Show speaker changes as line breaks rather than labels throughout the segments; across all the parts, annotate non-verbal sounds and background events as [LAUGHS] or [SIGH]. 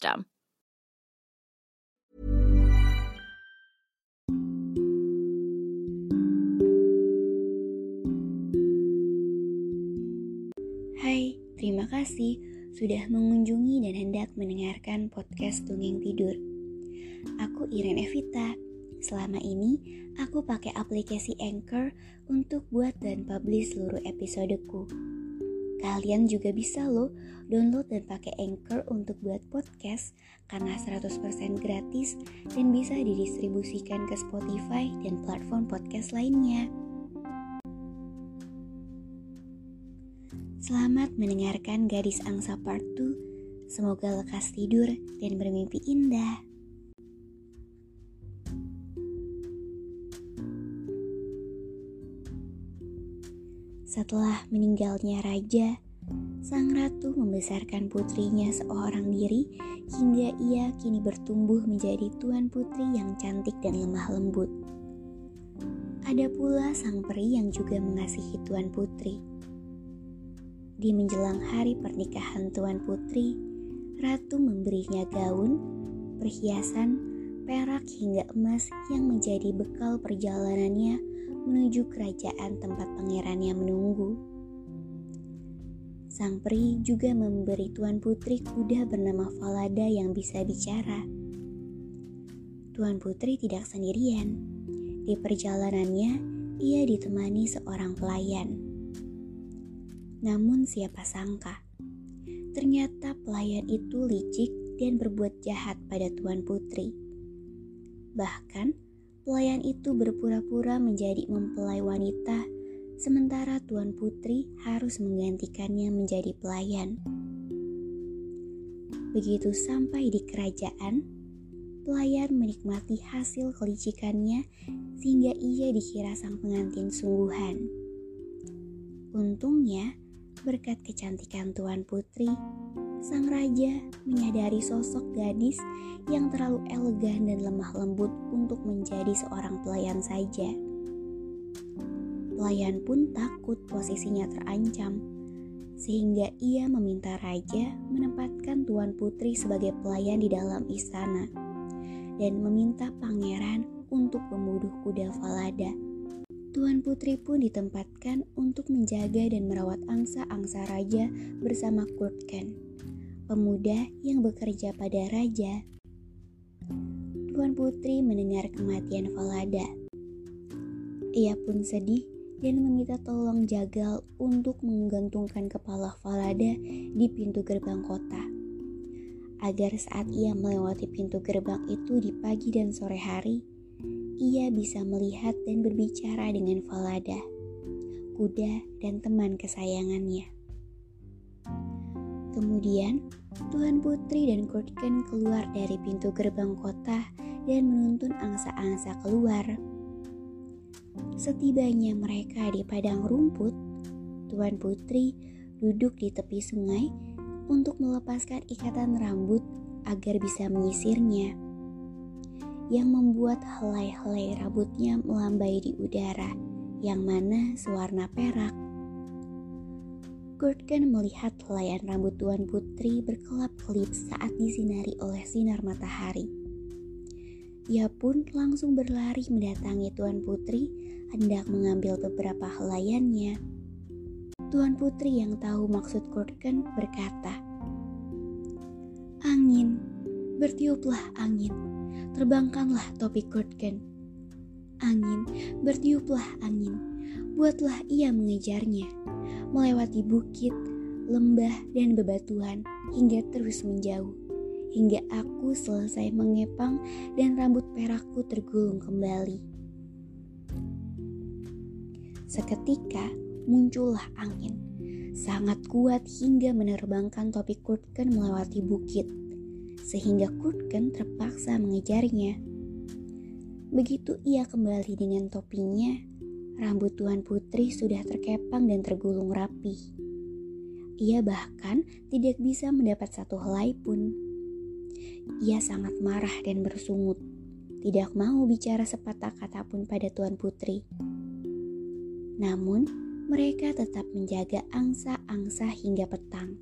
Hai, terima kasih sudah mengunjungi dan hendak mendengarkan podcast Dongeng Tidur. Aku Iren Evita. Selama ini, aku pakai aplikasi Anchor untuk buat dan publish seluruh episodeku. Kalian juga bisa loh download dan pakai Anchor untuk buat podcast karena 100% gratis dan bisa didistribusikan ke Spotify dan platform podcast lainnya. Selamat mendengarkan Gadis Angsa Part 2. Semoga lekas tidur dan bermimpi indah. Setelah meninggalnya raja, sang ratu membesarkan putrinya seorang diri hingga ia kini bertumbuh menjadi tuan putri yang cantik dan lemah lembut. Ada pula sang peri yang juga mengasihi tuan putri. Di menjelang hari pernikahan tuan putri, ratu memberinya gaun, perhiasan, perak hingga emas yang menjadi bekal perjalanannya menuju kerajaan tempat pangerannya menunggu. Sang peri juga memberi tuan putri kuda bernama Falada yang bisa bicara. Tuan putri tidak sendirian. Di perjalanannya, ia ditemani seorang pelayan. Namun siapa sangka, ternyata pelayan itu licik dan berbuat jahat pada tuan putri. Bahkan, Pelayan itu berpura-pura menjadi mempelai wanita, sementara Tuan Putri harus menggantikannya menjadi pelayan. Begitu sampai di kerajaan, pelayan menikmati hasil kelicikannya sehingga ia dikira sang pengantin sungguhan. Untungnya, berkat kecantikan Tuan Putri, sang raja menyadari sosok gadis yang terlalu elegan dan lemah lembut untuk menjadi seorang pelayan saja. Pelayan pun takut posisinya terancam, sehingga ia meminta raja menempatkan Tuan Putri sebagai pelayan di dalam istana dan meminta pangeran untuk membunuh kuda Falada. Tuan Putri pun ditempatkan untuk menjaga dan merawat angsa-angsa raja bersama Kurtken pemuda yang bekerja pada raja. Tuan Putri mendengar kematian Falada. Ia pun sedih dan meminta tolong jagal untuk menggantungkan kepala Falada di pintu gerbang kota. Agar saat ia melewati pintu gerbang itu di pagi dan sore hari, ia bisa melihat dan berbicara dengan Falada, kuda dan teman kesayangannya. Kemudian, Tuan Putri dan Kurtken keluar dari pintu gerbang kota dan menuntun angsa-angsa keluar. Setibanya mereka di padang rumput, Tuan Putri duduk di tepi sungai untuk melepaskan ikatan rambut agar bisa menyisirnya, yang membuat helai-helai rambutnya melambai di udara, yang mana sewarna perak. Gordon melihat helaian rambut Tuan Putri berkelap-kelip saat disinari oleh sinar matahari. Ia pun langsung berlari mendatangi Tuan Putri hendak mengambil beberapa helaiannya. Tuan Putri yang tahu maksud Gordon berkata, Angin, bertiuplah angin, terbangkanlah topi Gordon. Angin, bertiuplah angin, buatlah ia mengejarnya melewati bukit, lembah, dan bebatuan hingga terus menjauh, hingga aku selesai mengepang dan rambut perakku tergulung kembali. Seketika muncullah angin, sangat kuat hingga menerbangkan topi Kurtken melewati bukit, sehingga Kurtken terpaksa mengejarnya. Begitu ia kembali dengan topinya, rambut Tuan Putri sudah terkepang dan tergulung rapi. Ia bahkan tidak bisa mendapat satu helai pun. Ia sangat marah dan bersungut, tidak mau bicara sepatah kata pun pada Tuan Putri. Namun, mereka tetap menjaga angsa-angsa hingga petang,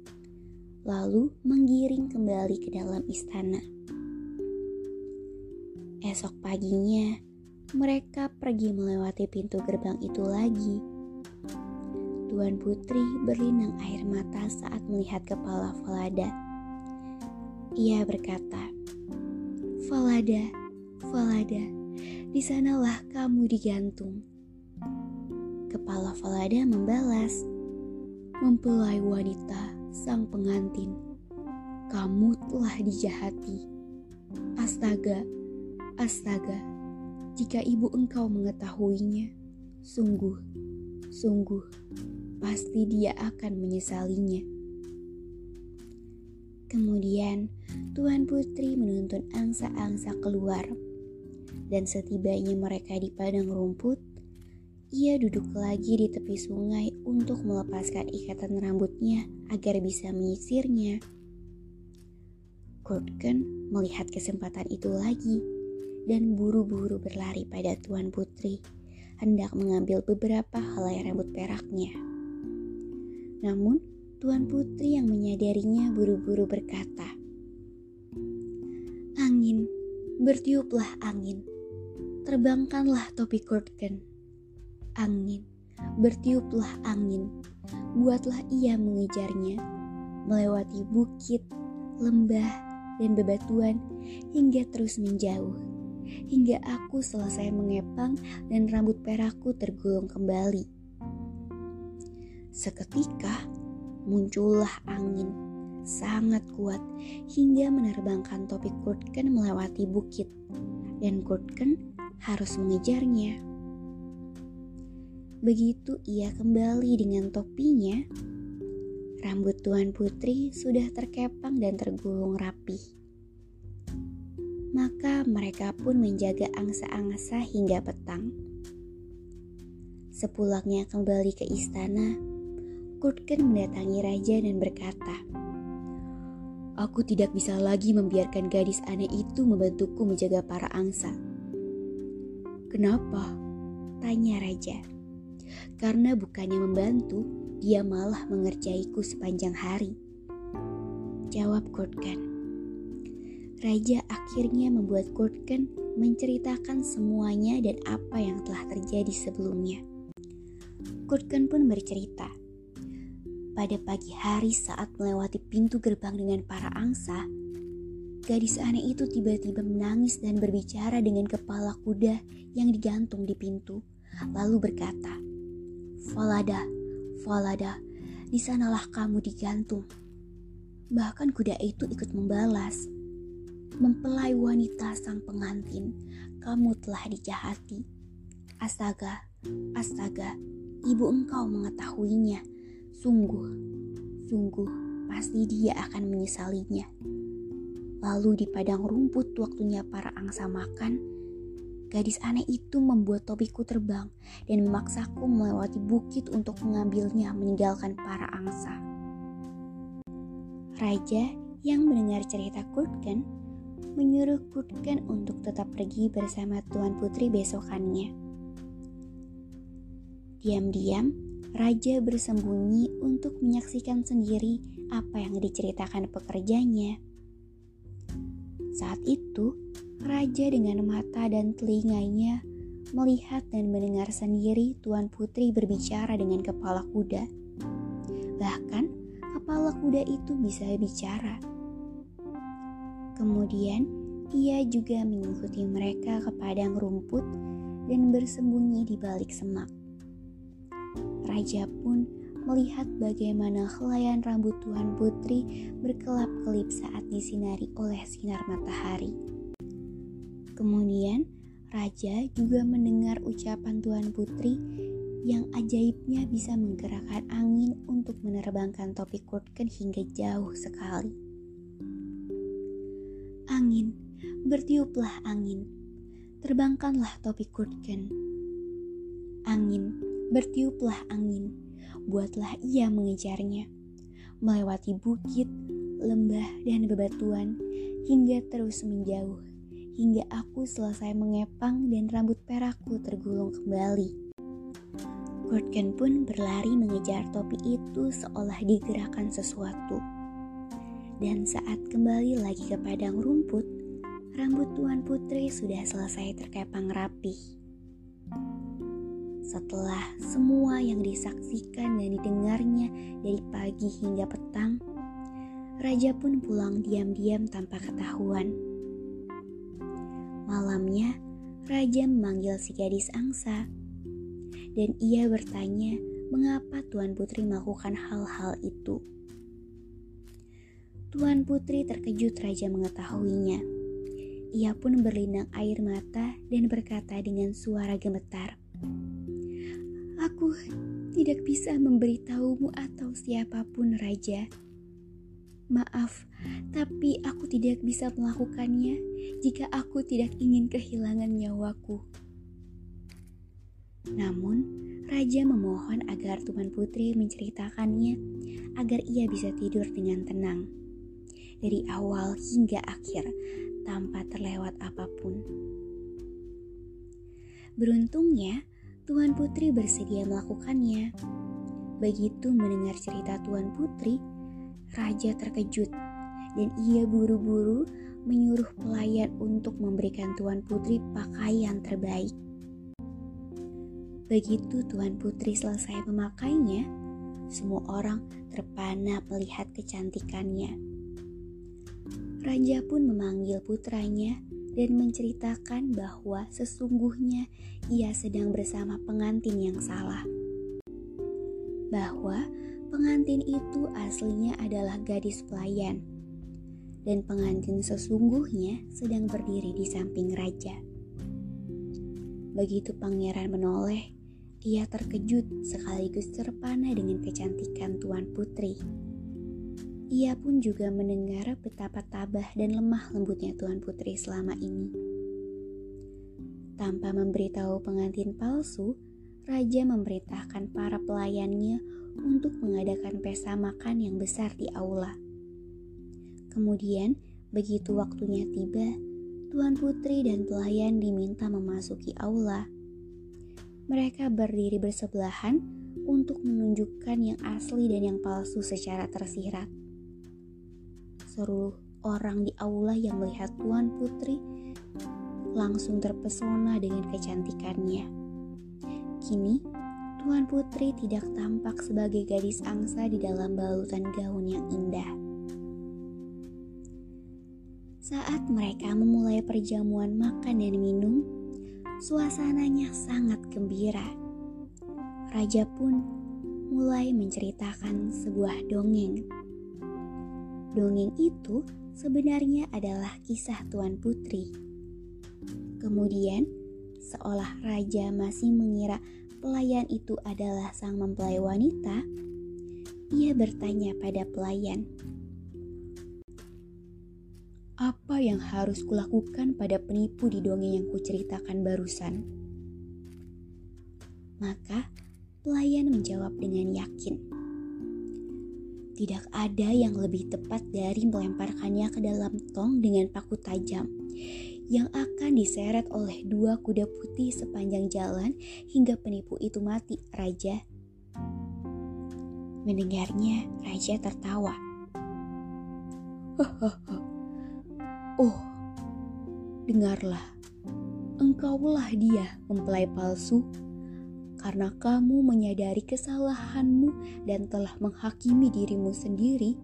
lalu menggiring kembali ke dalam istana. Esok paginya, mereka pergi melewati pintu gerbang itu lagi. Tuan Putri berlinang air mata saat melihat kepala Falada. Ia berkata, Falada, Falada, di sanalah kamu digantung. Kepala Falada membalas, Mempelai wanita sang pengantin, kamu telah dijahati. Astaga, astaga, jika ibu engkau mengetahuinya, sungguh, sungguh, pasti dia akan menyesalinya. Kemudian, Tuan Putri menuntun angsa-angsa keluar, dan setibanya mereka di padang rumput, ia duduk lagi di tepi sungai untuk melepaskan ikatan rambutnya agar bisa menyisirnya. Kurtken melihat kesempatan itu lagi dan buru-buru berlari pada Tuan Putri, hendak mengambil beberapa helai rambut peraknya. Namun, Tuan Putri yang menyadarinya buru-buru berkata, Angin, bertiuplah angin, terbangkanlah topi Kurtken angin, bertiuplah angin, buatlah ia mengejarnya, melewati bukit, lembah, dan bebatuan hingga terus menjauh, hingga aku selesai mengepang dan rambut perakku tergulung kembali. Seketika muncullah angin sangat kuat hingga menerbangkan topi Kurtken melewati bukit, dan Kurtken harus mengejarnya. Begitu ia kembali dengan topinya, rambut Tuan Putri sudah terkepang dan tergulung rapi. Maka mereka pun menjaga angsa-angsa hingga petang. Sepulangnya kembali ke istana, Kurtken mendatangi raja dan berkata, Aku tidak bisa lagi membiarkan gadis aneh itu membantuku menjaga para angsa. Kenapa? Tanya raja karena bukannya membantu, dia malah mengerjaiku sepanjang hari. Jawab Kurtgen. Raja akhirnya membuat Kurtgen menceritakan semuanya dan apa yang telah terjadi sebelumnya. Kurtgen pun bercerita. Pada pagi hari saat melewati pintu gerbang dengan para angsa, gadis aneh itu tiba-tiba menangis dan berbicara dengan kepala kuda yang digantung di pintu, lalu berkata, Falada, Falada, di sanalah kamu digantung. Bahkan kuda itu ikut membalas. Mempelai wanita sang pengantin, kamu telah dijahati. Astaga, astaga, ibu engkau mengetahuinya. Sungguh, sungguh, pasti dia akan menyesalinya. Lalu di padang rumput waktunya para angsa makan, Gadis aneh itu membuat topiku terbang dan memaksaku melewati bukit untuk mengambilnya meninggalkan para angsa. Raja yang mendengar cerita Kurtgen menyuruh Kurtgen untuk tetap pergi bersama Tuan Putri besokannya. Diam-diam, Raja bersembunyi untuk menyaksikan sendiri apa yang diceritakan pekerjanya. Saat itu, Raja dengan mata dan telinganya melihat dan mendengar sendiri Tuan Putri berbicara dengan kepala kuda. Bahkan kepala kuda itu bisa bicara. Kemudian ia juga mengikuti mereka ke padang rumput dan bersembunyi di balik semak. Raja pun melihat bagaimana helaian rambut Tuan Putri berkelap-kelip saat disinari oleh sinar matahari. Kemudian, Raja juga mendengar ucapan Tuan Putri yang ajaibnya bisa menggerakkan angin untuk menerbangkan topi Kurtken hingga jauh sekali. Angin, bertiuplah angin, terbangkanlah topi Kurtken. Angin, bertiuplah angin, buatlah ia mengejarnya, melewati bukit, lembah, dan bebatuan hingga terus menjauh hingga aku selesai mengepang dan rambut perakku tergulung kembali. Kurtgen pun berlari mengejar topi itu seolah digerakkan sesuatu. Dan saat kembali lagi ke padang rumput, rambut Tuan Putri sudah selesai terkepang rapi. Setelah semua yang disaksikan dan didengarnya dari pagi hingga petang, Raja pun pulang diam-diam tanpa ketahuan. Malamnya, raja memanggil si gadis angsa, dan ia bertanya mengapa Tuan Putri melakukan hal-hal itu. Tuan Putri terkejut raja mengetahuinya. Ia pun berlinang air mata dan berkata dengan suara gemetar, Aku tidak bisa memberitahumu atau siapa pun raja. Maaf, tapi aku tidak bisa melakukannya jika aku tidak ingin kehilangan nyawaku. Namun, raja memohon agar Tuan Putri menceritakannya agar ia bisa tidur dengan tenang dari awal hingga akhir tanpa terlewat apa pun. Beruntungnya, Tuan Putri bersedia melakukannya. Begitu mendengar cerita Tuan Putri, Raja terkejut dan ia buru-buru menyuruh pelayan untuk memberikan Tuan Putri pakaian terbaik. Begitu Tuan Putri selesai memakainya, semua orang terpana melihat kecantikannya. Raja pun memanggil putranya dan menceritakan bahwa sesungguhnya ia sedang bersama pengantin yang salah. Bahwa pengantin itu aslinya adalah gadis pelayan, dan pengantin sesungguhnya sedang berdiri di samping raja. Begitu pangeran menoleh, ia terkejut sekaligus terpana dengan kecantikan Tuan Putri. Ia pun juga mendengar betapa tabah dan lemah lembutnya Tuan Putri selama ini. Tanpa memberitahu pengantin palsu, Raja memerintahkan para pelayannya untuk mengadakan pesta makan yang besar di aula. Kemudian, begitu waktunya tiba, Tuan Putri dan pelayan diminta memasuki aula. Mereka berdiri bersebelahan untuk menunjukkan yang asli dan yang palsu secara tersirat. Seluruh orang di aula yang melihat Tuan Putri langsung terpesona dengan kecantikannya. Kini, Tuan Putri tidak tampak sebagai gadis angsa di dalam balutan gaun yang indah. Saat mereka memulai perjamuan makan dan minum, suasananya sangat gembira. Raja pun mulai menceritakan sebuah dongeng. Dongeng itu sebenarnya adalah kisah Tuan Putri. Kemudian, seolah raja masih mengira pelayan itu adalah sang mempelai wanita, ia bertanya pada pelayan, "Apa yang harus kulakukan pada penipu di dongeng yang kuceritakan barusan?" Maka pelayan menjawab dengan yakin, "Tidak ada yang lebih tepat dari melemparkannya ke dalam tong dengan paku tajam." yang akan diseret oleh dua kuda putih sepanjang jalan hingga penipu itu mati, Raja. Mendengarnya, Raja tertawa. [LAUGHS] oh, dengarlah, engkaulah dia mempelai palsu karena kamu menyadari kesalahanmu dan telah menghakimi dirimu sendiri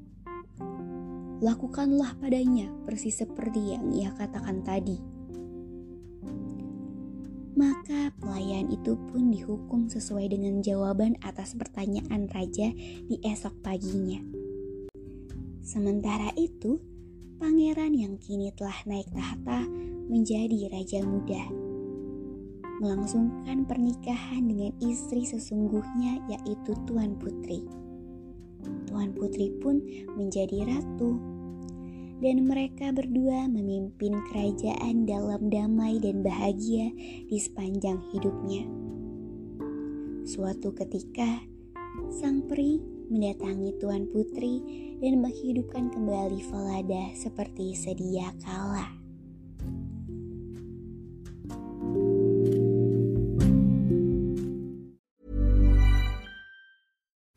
lakukanlah padanya persis seperti yang ia katakan tadi. Maka pelayan itu pun dihukum sesuai dengan jawaban atas pertanyaan raja di esok paginya. Sementara itu, pangeran yang kini telah naik tahta menjadi raja muda. Melangsungkan pernikahan dengan istri sesungguhnya yaitu Tuan Putri. Tuan Putri pun menjadi ratu dan mereka berdua memimpin kerajaan dalam damai dan bahagia di sepanjang hidupnya. Suatu ketika, sang peri mendatangi Tuan Putri dan menghidupkan kembali Falada seperti sedia kala.